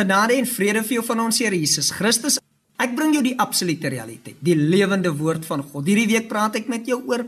Genade en vrede vir jou van ons Here Jesus Christus. Ek bring jou die absolute realiteit, die lewende woord van God. Hierdie week praat ek met jou oor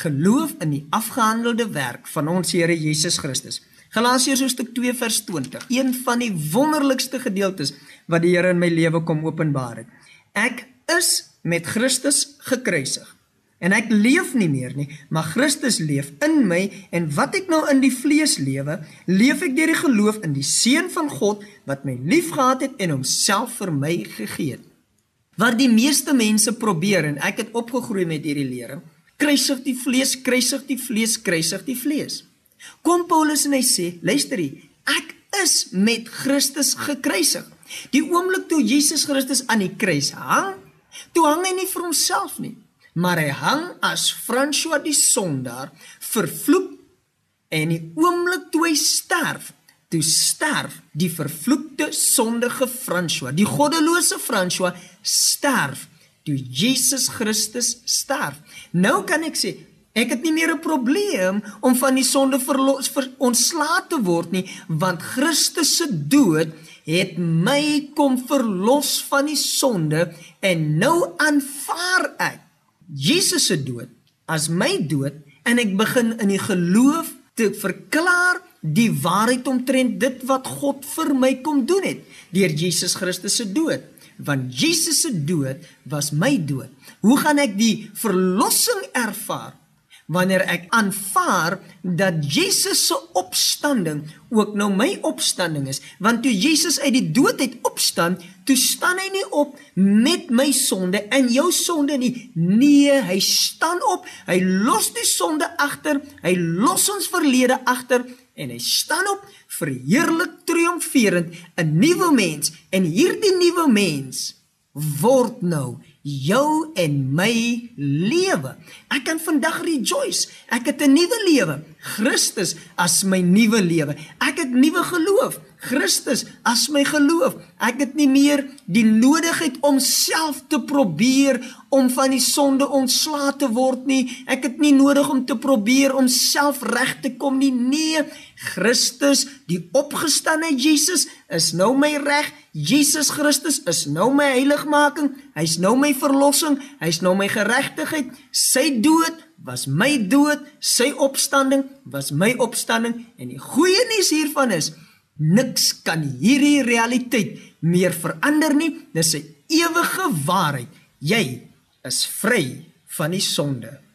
geloof in die afgehandelde werk van ons Here Jesus Christus. Galasiërs hoofstuk 2 vers 20. Een van die wonderlikste gedeeltes wat die Here in my lewe kom openbaar het. Ek is met Christus gekruisig. En ek leef nie meer nie, maar Christus leef in my en wat ek nou in die vlees lewe, leef ek deur die geloof in die seun van God wat my liefgehad het en homself vir my gegee het. Wat die meeste mense probeer en ek het opgegroei met hierdie lering, kruisig die vlees, kruisig die vlees, kruisig die vlees. Kom Paulus en hy sê, luister hier, ek is met Christus gekruisig. Die oomblik toe Jesus Christus aan die kruis hang, toe hang hy nie vir homself nie, maar hy hang as François die sondaar vervloek en die oomblik toe hy sterf toe sterf die vervloekte sondige François die goddelose François sterf toe Jesus Christus sterf. Nou kan ek sê ek het nie meer 'n probleem om van die sonde verlos ver, ontslae te word nie want Christus se dood het my kom verlos van die sonde en nou aanvaar ek Jesus se dood as my dood en ek begin in die geloof te verklaar die waarheid omtrent dit wat God vir my kom doen het deur Jesus Christus se dood. Want Jesus se dood was my dood. Hoe gaan ek die verlossing ervaar wanneer ek aanvaar dat Jesus se opstanding ook nou my opstanding is. Want toe Jesus uit die dood uit opstaan toe staan hy nie op met my sonde en jou sonde nie. Nee hy staan op. Hy los die sonde agter. Hy los ons verlede agter en hy staan op verheerlik triomferend 'n nuwe mens. En hierdie nuwe mens word nou jou en my lewe. Ek kan vandag rejoice. Ek het 'n nuwe lewe. Christus as my nuwe lewe. Ek het nuwe geloof. Christus as my geloof. Ek het nie meer die nodigheid om self te probeer om van die sonde ontslae te word nie. Ek het nie nodig om te probeer om self reg te kom nie. Nee, Christus, die opgestane Jesus is nou my reg. Jesus Christus is nou my heiligmaking. Hy's nou my verlossing. Hy's nou my geregtigheid. Sy dood was my dood, sy opstanding was my opstanding en die goeie nuus hiervan is niks kan hierdie realiteit meer verander nie. Dis 'n ewige waarheid. Jy is vry van die sonde.